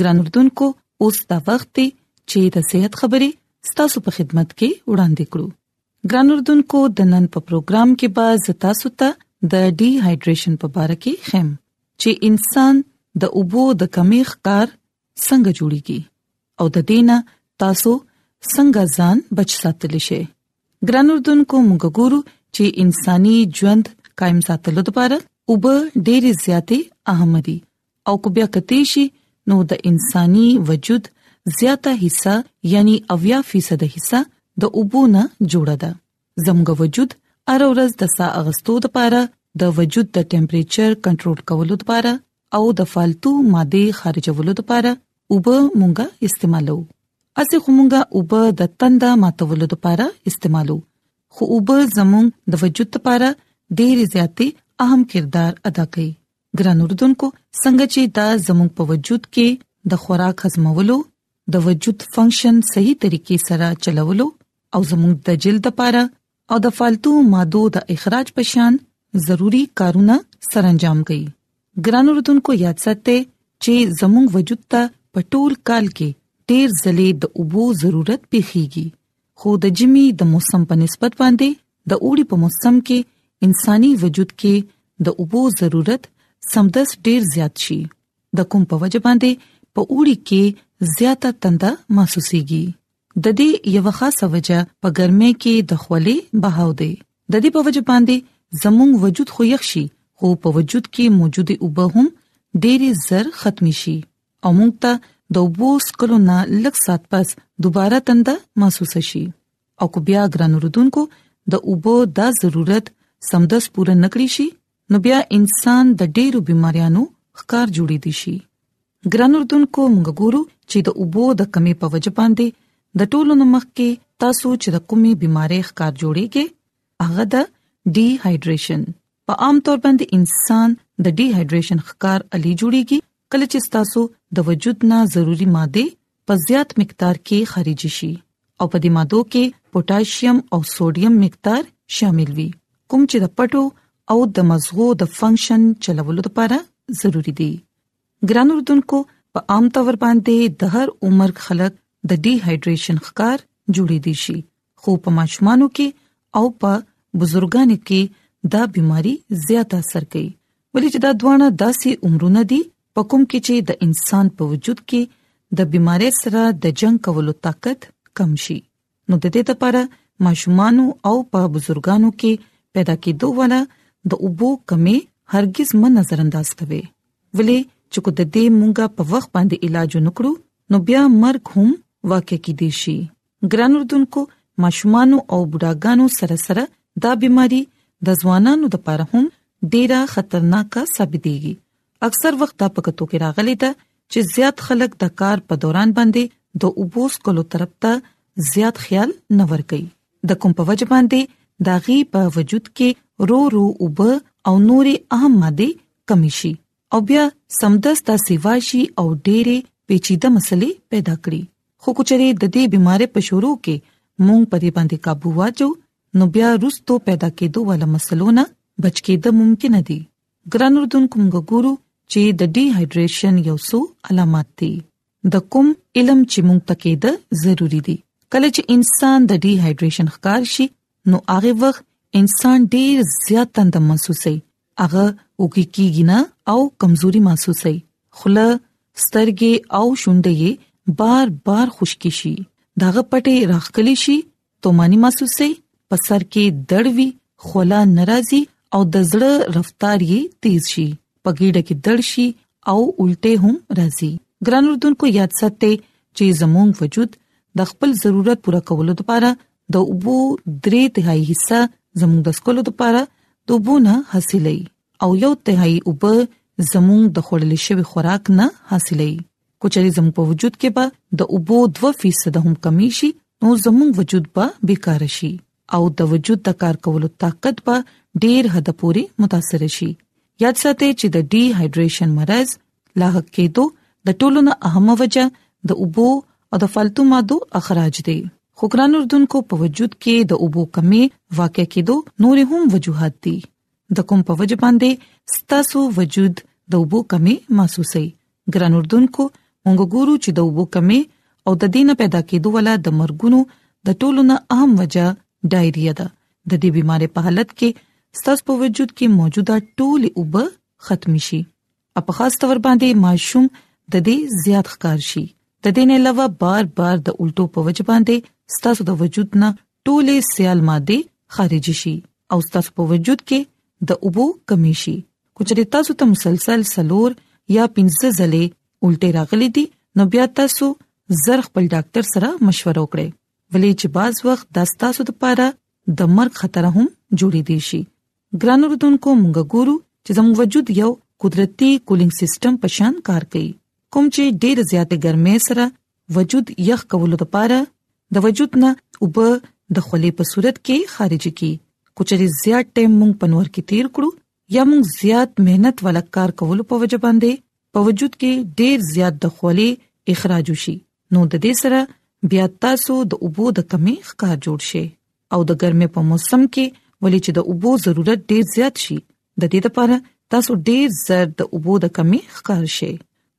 ګران اردوونکو اوس دا وخت دی چې د صحت خبرې ستاسو په خدمت کې وړاندې کړو ګران اردوونکو د نن په پروګرام کې به زتا ستا د ډي هایډریشن په اړه کې خم چې انسان د اوبو د کمی ښکار څنګه جوړیږي او د دینه تاسو څنګه ځان بچ ساتلی شئ ګران اردوونکو موږ ګورو چې انساني ژوند قائم ساتلو لپاره اوبه ډېری زیاتې اهم دي او کو بیا کته شي نو د انساني وجود زیاته حصہ یعنی 80% حصہ د اوبو نه جوړه ده زموږ وجود ار ورځ د سا اغستو لپاره د وجود د ټمپریچر کنټرول کولو لپاره او د فالتو ماده خارجولو لپاره اوبه مونږه استعمالو اسې خمونږه اوبه د تنده ماتولو لپاره استعمالو خو اوبه زموږ د وجود لپاره ډېر زیاتې اهم کردار ادا کوي ګران اردوونکو څنګه چې دا زموږ په وجود کې د خوراک هضمولو د وجود فنکشن صحیح طریقې سره چلولو او زموږ د جلد لپاره او د فالتو مادو د اخراج په شان ضروری کارونه سرانجام کړي ګران اردوونکو یاد ساتئ چې زموږ وجود ته په ټول کال کې ډیر ځلې د اوبو ضرورت پیخیږي خو د جمی د موسم په نسبت باندې د اوړي په موسم کې انساني وجود کې د اوبو ضرورت سمدس ډیر زیات شي د کوم په وجه باندې په اوړي کې زیاته تنده محسوسيږي د دې یو خاصه وجه په ګرمۍ کې د خولې بهاو دی د دې په وجه باندې زموږ وجود خو یخ شي خو په وجود کې موجوده اوبه هم ډېری زر ختم شي او موږ ته د وبو سکلو نه لږ سات پس دوباره تنده محسوس شي او کو بیا ګران رودونکو د وبو دا ضرورت سمدس پوره نکړي شي نو بیا انسان د ډیرو بيماريانو ښکار جوړې دي شي ګران رودونکو موږ ګورو چې د وبو د کمی په وجه باندې د ټولو نمخ کې تاسو چې د کومې بيمارۍ ښکار جوړيږي هغه د ډي هایډریشن په عام طور باندې انسان د ډي هایډریشن ښکار علي جوړيږي کله چې تاسو د وجود نه ضروری ماده په زیات مقدار کې خارج شي او په دې مادو کې پوتاشیم او سوډیم مقدار شامل وي کوم چې د پټو او د مزغو د فنکشن چلولو لپاره ضروری دي ګران اردوونکو په عام تور باندې د هر عمر خلک د ډي هایډریشن ښکار جوړې دي شي خو په ماشومانو کې او په بزرګانو کې دا بيماري زیات اثر کوي ولې چې دا دوانه داسې عمرونه دي په کوم کې چې د انسان په وجود کې د بيمارۍ سره د جنگ کولو طاقت کم شي نو د دې لپاره ماشومانو او په بزرګانو کې پیدا کېدو والا د اوبو کمی هرگز من نظر انداز کوي ولې چې کو د دې مونږه په وخت باندې علاج نکړو نو بیا مرګ هم واقع کې دي شي ګران اردوونکو ماشومان او بډاګانو سره سره دا بيماري د ځوانانو لپاره هم ډیره خطرناک ثابتېږي اکثر وخت دا پکتو کې راغلي ده چې زیات خلک د کار په دوران باندې د اوبوس کولو طرف ته زیات خیال نه ور کوي د کوم په وجه باندې داغي په وجود کې رو رو اوب او نوري اهم ماده کمی شي او بیا سمدستا سیوا شي او ډېرې پیچیده مسلې پیدا کړي خو کچري د دې بيمارۍ په شروع کې مونږ په دې باندې काबू واچو نو بیا روستو پیدا کېدو والا مسلو نه بچ کېد ممکن دي ګران اردن کوم ګورو چې د ډي هایډریشن یو څو علامات دي د کوم علم چې مونږ تکې ده ضروری دي کله چې انسان د ډي هایډریشن ښکار شي نو هغه وخت انسان ډیر زیات تند محسوسي هغه وګی کیږي نه او کمزوري محسوسي خله سترګې او شونډې بار بار خشکی شي داغه پټه راخلی شي تومانی محسوسي په سر کې دړوي خوله ناراضي او د زړه رفتار یې تیز شي پګیډه کې دړ شي او الټه هم راځي ګران اردوونکو یاد ساتئ چې زموږ وجود د خپل ضرورت پوره کولو لپاره د اوبو درې تهایی حصہ زموږ د سکولو لپاره د اوبو نه حاصلې او یو تهایی اوب زموږ د خړلې شوی خوراک نه حاصلې کوچري زموږ په وجود کې به د اوبو 2% هم کمی شي نو زموږ وجود به بیکار شي او د وجود د کار کولو طاقت به ډیر حد پوري متاثر شي یاد ساتئ چې د ډي هایډریشن مرز لاهغ کېدو د ټولو نه اهمه وجه د اوبو او د فالتو مادو اخراج دی خو ګران اردوونکو په وجود کې د اوبو کمی واقع کېدو نور هم وجوهات دي د کوم په وجه باندې ستاسو وجود د اوبو کمی محسوسي ګران اردوونکو مونږ ګورو چې د اوبو کمی او د دینه پیدا کېدو ولا د مرګونو د ټولو نه اهم وجه ډایریا ده د دې بيمارۍ په حالت کې ستاسو په وجود کې موجوده ټولي اوبه ختم شي او په خاص تور باندې ماشوم د دې زیات ښکار شي د دې نه علاوه بار بار د الټو په وجه باندې ستاسو د وجود نه ټوله سیال ماده خارج شي او ستاسو په وجود کې د اوبو کمی شي کچري تاسو ته مسلسل سلور یا پنځه ځلې الټه راغلي دي نو بیا تاسو زر خپل ډاکټر سره مشوره وکړئ ولې چې بعض وخت د تاسو لپاره د مرګ خطر هم جوړې دي شي ګران اردوونکو مونږ ګورو چې زموږ وجود یو قدرتي کولینګ سیستم په شان کار کوي کوم چې ډېر زیاتې ګرمۍ سره وجود یخ کولو لپاره د وجود نه وب د خولې په صورت کې خارج کی کوچري زیات ټیم مونږ پنور کې تیر کړو یا مونږ زیات مهنت ولا کار کولو په وجه باندې په وجود کې ډېر زیات د خولې اخراج وشي نو د دې سره بیا تاسو د اوبو د کمی ښکار جوړ شي او د ګرمۍ په موسم کې ولې چې د اوبو ضرورت ډیر زیات شي د دې لپاره تاسو ډیر زر د اوبو د کمی ښکار شئ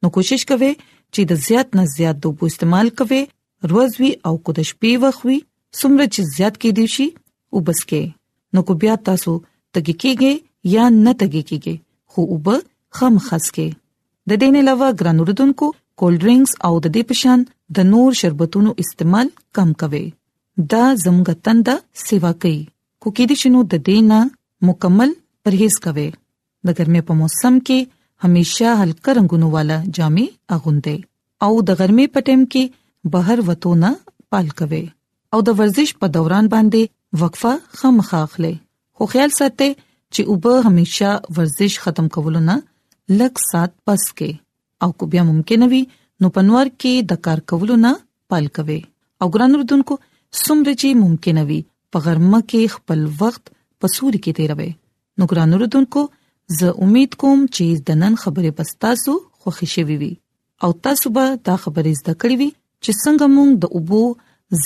نو کوشش کوئ چې د زیات نه زیات د اوبو استعمال کوئ روزوي او کو د شپې وخوي سمره چې زیات کې دي شي وبسکه نو کو بیا تاسو تګی کېږي یا نه تګی کېږي خو وب خام خاص کې د دې نه علاوه ګران اردوونکو کولډ ډرینګز او د دې پشان د نور شربتونو استعمال کم کوئ دا زموږ تنده سیوا کوي خو کې دي شنو د دینه مکمل پرهیز کوي د ګرمۍ په موسم کې همیشه هلکه رنگونو والا جامې اغوندي او د ګرمۍ په ټیم کې بهر وته نه پال کوي او د ورزش په دوران باندې وقفه خامخا اخلي خو خیال ساتي چې وب همیشه ورزش ختم کولو نه لږ سات پس کې او کو بیا ممکن وي نو پنوار کې د کار کولو نه پال کوي او ګران اردوونکو سمره چې ممکن وي په غرمه کې خپل وخت پسوري کې تیروي نو ګران اردوونکو زه امید کوم چې د نن خبرې پستاسو خوښی شوي وي او تاسو به دا خبرې زده کړې وي چې څنګه موږ د اوبو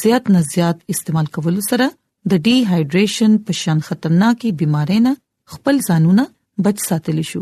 زیات نه زیات استعمال کولو سره د ډي هایډریشن په شان خطرناکي بيمارۍ نه خپل ځانونه بچ ساتلی شو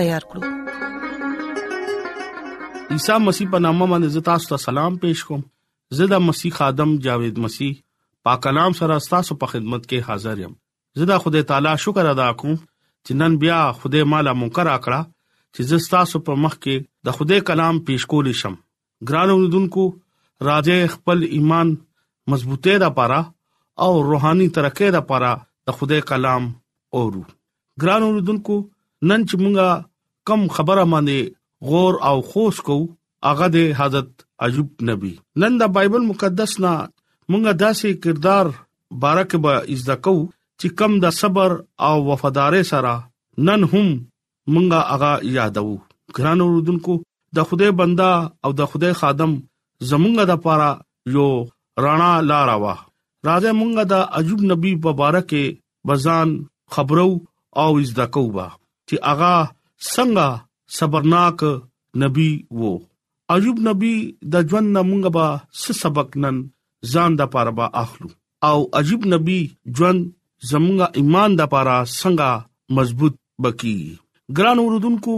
تیار کړو عیسی مسیح په نامه باندې زتا ست سلام پېښ کوم زدا مسیح خادم جاوید مسیح پاک کلام سره تاسو په خدمت کې حاضر یم زدا خدای تعالی شکر ادا کوم چې نن بیا خدای مالا منکر اکړه چې زستا سو په مخ کې د خدای کلام پېښ کول شم ګران اوریدونکو راځي خپل ایمان مضبوطه را پاره او روحاني ترقه را پاره د خدای کلام اورو ګران اوریدونکو نن چې مونږه کم خبره باندې غور او خوش کو هغه د حضرت ایوب نبی نن د بایبل مقدس نه مونږه داسې کردار بارک به از دکو چې کم د صبر او وفادار سره نن هم مونږه هغه یادو ګران اوردونکو د خدای بندا او د خدای خادم زمونږه د پاره یو رانا لارا وا راځه مونږه د عجوب نبی په باره کې بزان خبرو او زده کوو چې هغه څنګه صبرناک نبی وو ایوب نبی د ژوند نه مونږ به څه سبق نن ځان د پاره به اخلو او عجیب نبی ژوند زمونږه ایمان د پاره څنګه مضبوط بکی ګران اوردونکو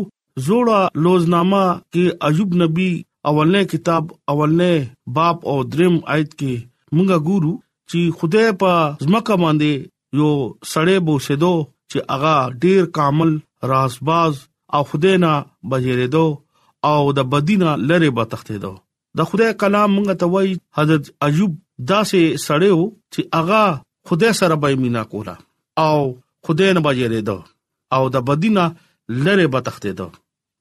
زوړه لوزنامه کې ایوب نبی اولنې کتاب اولنې باب او دریم آیت کې مونږه ګورو چې خدای په ځمکه باندې یو سړی بوسیدو چې هغه ډیر کامل رازباز او خدای نه بجریدو او د بدینه لره به تختیدو د خدای کلام موږ ته وایي حضرت ایوب داسې سړی وو چې هغه خدای سره به مینا کولا او خدای نه بجریدو او د بدینه لره به تختیدو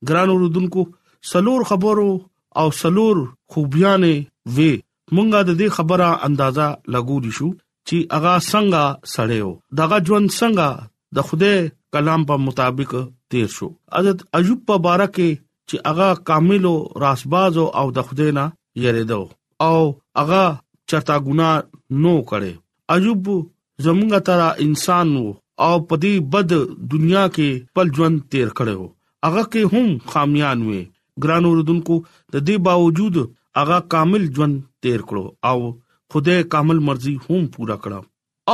ګران اوردونکو سلور خبرو او سلور خوبيانې وې مونږه د دې خبره اندازا لګوري شو چې اغا څنګه سړیو دغه ژوند څنګه د خوده کلام په مطابق تیر شو حضرت ایوب په باره کې چې اغا کامل او راسباز او د خوده نه یریدو او اغا چرتا ګنا نو کړي ایوب زمونږ تر انسان وو او په دې بد دنیا کې خپل ژوند تیر کړو هغه کې هم خامیان وي ګران اوردونکو د دې باوجود هغه کامل ژوند تیر کړو او خدای کامل مرزي هم پورا کړو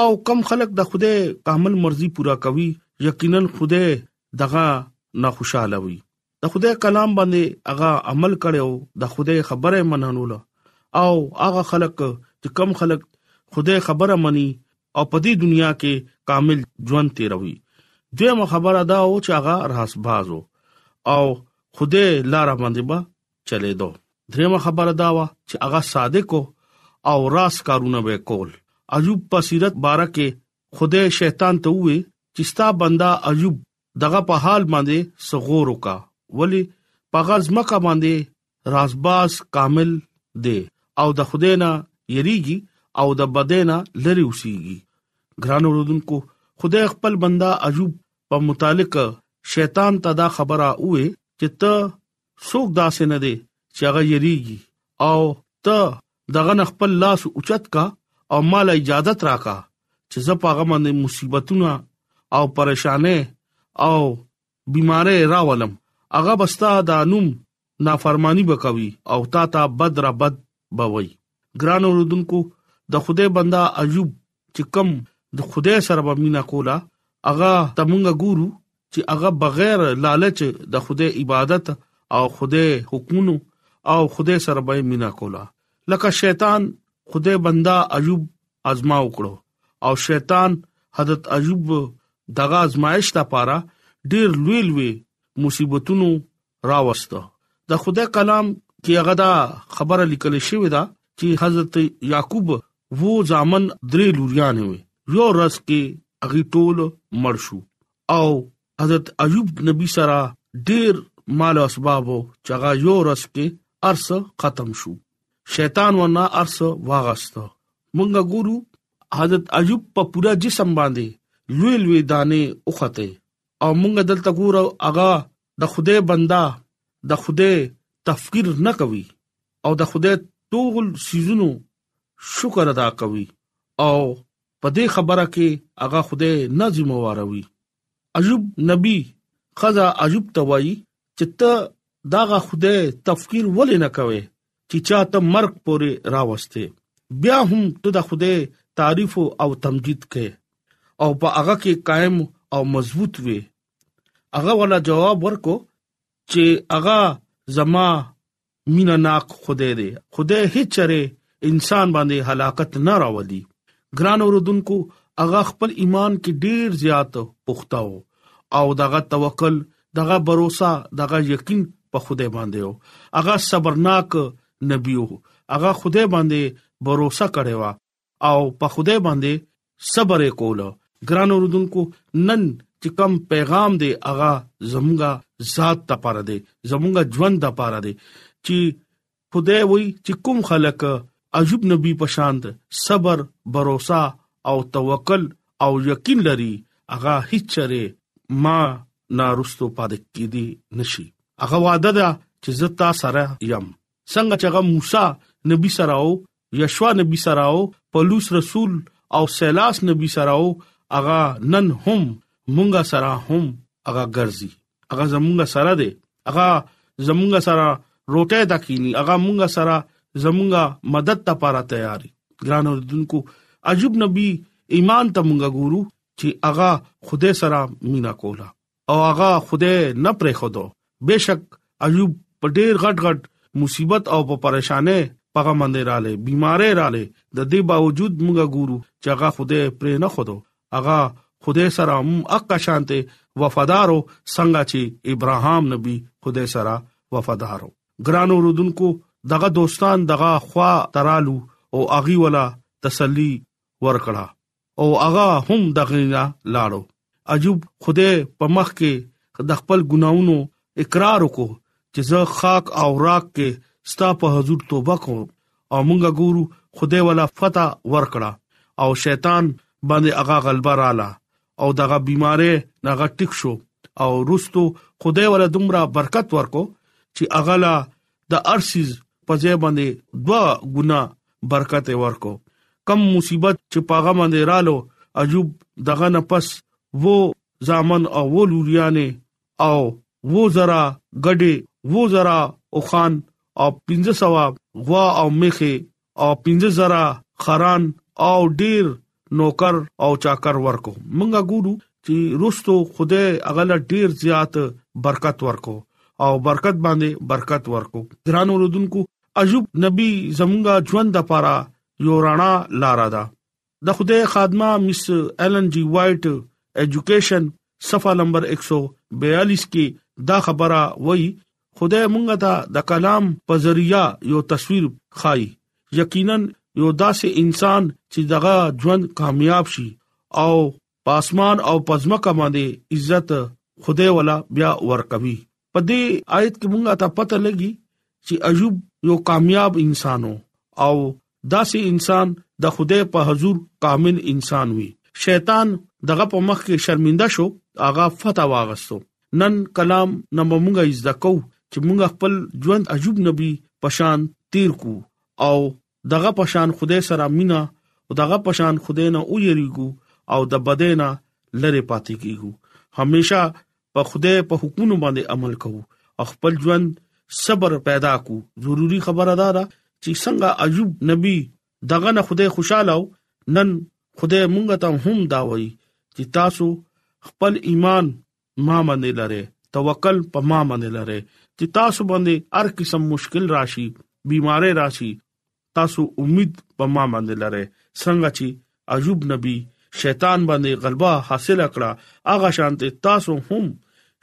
او کم خلک د خدای کامل مرزي پورا کوي یقینا خدای دغه نه خوشاله وي د خدای کلام باندې هغه عمل کړو د خدای خبره مننوله او هغه خلک چې کم خلک خدای خبره مني او په دې دنیا کې کامل ژوند تیروي دویمه خبره دا و چې هغه راسبازو او خدای لار باندې با چلے دو دریمه خبره دا و چې هغه صادق او راس کارونه وکول ایوب په سیرت بارکه خدای شیطان ته وې چې ستا بندا ایوب دغه په حال باندې سغور وکا ولی پغه زمکه باندې رازباز کامل دی او د خدای نه یریږي او د بدینا لری وسیږي ګران اوردونکو خدای خپل بندا عجوب په متعلق شیطان ته دا خبره وې چې ته څوک داسې نه دی چې هغه یریږي او ته دغه نه خپل لاس اوچت کا او مال اجازه راکا چې زه پاغه باندې مصیبتونه او پریشانې او بیمارې راولم هغه بستا د انوم نافرمانی وکوي او تا ته بد را بد بوي ګران اوردونکو د خوده بندا ایوب چې کم د خدای سره به مینا کولا هغه تمونګه ګورو چې هغه بغیر لالچ د خدای عبادت او خدای حکمونو او خدای سره به مینا کولا لکه شیطان خدای بندا ایوب ازما وکړو او شیطان حضرت ایوب دغه ازمایش لپاره ډیر لوی لوی مصیبتونو راوست د خدای کلام کې هغه دا خبره لیکل شوې ده چې حضرت یعقوب وو ځامن درې لوریان وي یو رس کې اغي ټول مړ شو او حضرت ایوب نبی سره ډیر مال او اسباب چغا یو رس کې ارس ختم شو شیطان ورنا ارس واغست مونږه ګورو حضرت ایوب په پورا جسم باندې لوی لوی دانه اوخته او مونږ دلته ګورو اغا د خدای بندا د خدای تفکر نه کوي او د خدای ټول سيزونو شکر ادا کوي او په دې خبره کې هغه خدای نه ذمہواروي ایوب نبی خزا ایوب توای چې ته داغه خدای تفکر ولې نه کوي چې چاته مرګ پورې راوسته بیا هم ته د خدای تعریف او تمجید کې او په هغه کې قائم او مضبوط وي هغه ولا جواب ورکو چې هغه زما مینا ناک خدای دی خدای هیڅ چره انسان باندې هلاکت نه راولي ګران اوردونکو هغه خپل ایمان کې ډیر زیات پختاو او دغه توکل دغه باور دغه یقین په خدای باندې او هغه صبرناک نبی او هغه خدای باندې باور کړی و او په خدای باندې صبر کوله ګران اوردونکو نن چې کم پیغام دی هغه زمونږه ذات ته پاره دی زمونږه ژوند ته پاره دی چې خدای وای چې کوم خلک عجب نبی پشاند صبر باور او توکل او یقین لري هغه هیڅ چره ما نارستو پاتې کیدی نشي هغه وعده ده چې زتا سره يم څنګه چې هغه موسی نبی سره او یشوا نبی سره او پولس رسول او سیلاس نبی سره او هغه نن هم مونږه سره هم هغه ګرځي هغه زمونږه سره دی هغه زمونږه سره روټه تا کینی هغه مونږه سره زمونږه مدد ته پاره تیاری ګران اوردونکو عجب نبی ایمان ته مونږه ګورو چې هغه خدای سره مینا کولا او هغه خوده نه پرې خو دو بشک ایوب په ډیر غټ غټ مصیبت او په پریشانه پغه مندې رااله بيمارې رااله د دې باوجود موږ ګورو چې هغه خوده پرې نه خدو هغه خوده سره هم اق شانته وفادارو څنګه چې ابراهام نبی خوده سره وفادارو ګرانو رودونکو دغه دوستان دغه خوا ترالو او اغي ولا تسلی ورکړه او هغه هم دغه نه لاړو عجوب خدای په مخ کې د خپل ګناونو اقرار وکړو چې زه خاک او راک کې ستا په حضور توبه کوم او مونږه ګورو خدای ولا فتح ورکړه او شیطان باندې هغه غلبه رااله او دغه بيمارې نغه ټیک شو او رستو خدای ولا دومره برکت ورکو چې اغلا د ارسیز په ځای باندې دوا ګنا برکت ورکو کم مصیبت چې پاغه باندې رالو عجوب دغه نه پس وو زامن او وو لوریانه او وو زرا ګډه وو زرا او خان او 1500 غوا او مخه او پنځه زره خران او ډیر نوکر او چاکر ورکو مونږه ګورو چې روستو خدای اغل ډیر زیات برکت ورکو او برکت باندې برکت ورکو ګران اوردونکو ایوب نبی زمونږه ژوند لپاره یو رڼا لار ده د خدای خادمه مس ایلن جی وایټ ایجوکیشن صفه نمبر 142 کې دا خبره وایي خدای مونږ ته د کلام په ذریعہ یو تصویر خای یقینا یو داسې انسان چې دغه ژوند کامیاب شي او پاسمان او پزمکه باندې عزت خدای ولا بیا ورکوي په دې آیت کې مونږه ته پته لګي چې ایوب یو کامیاب انسانو او داسې انسان د خدای په حضور کامل انسان وي شیطان دغه په مخ کې شرمنده شو هغه فتح واغستو نن کلام نممږه عزت کو چې موږ خپل ژوند عجوب نبی پشان تیر کو او دغه پشان خدای سره مینا او دغه پشان خدای نه او یریګو او د بدینا لری پاتې کیږو همیشه په خدای په حکمونو باندې عمل کوو او خپل ژوند صبر پیدا کو ضروری خبره ده چې څنګه ایوب نبی دغه نه خدای خوشاله نن خدای مونږ ته هم دا وایي چې تاسو خپل ایمان ما باندې لره توکل په ما باندې لره چې تاسو باندې هر قسم مشکل راشي بيماري راشي تاسو امید په ما باندې لره څنګه چې ایوب نبی شیطان باندې غلبه حاصل کړه هغه شانته تاسو هم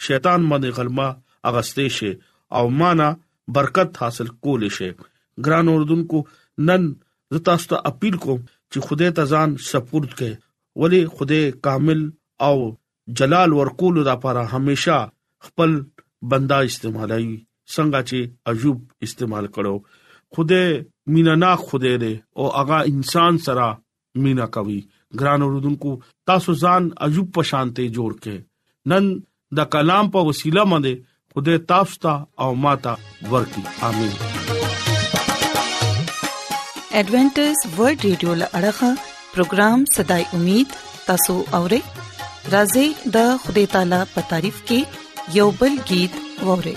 شیطان باندې غلبه اغستې شي او معنا برکت حاصل کول شي ګران اوردونکو نن زتا ست اپیل کوم چې خدای ته ځان سپورت کړي ولی خدای کامل او جلال ورکولو لپاره همیشه خپل بندا استعمالوي څنګه چې ایوب استعمال کړو خوده مینا نا خوده دې او هغه انسان سره مینا کوي ګران اوردونکو تاسو ځان ایوب په شانته جوړ کې نن د کلام په وسیله باندې خدای تاسو ته او ماته ورکړي امين ایڈونچر ورلد رادیو لړغا پروگرام صداي امید تاسو اورئ راځي د خدای تعالی په تعریف کې یوبل गीत اورئ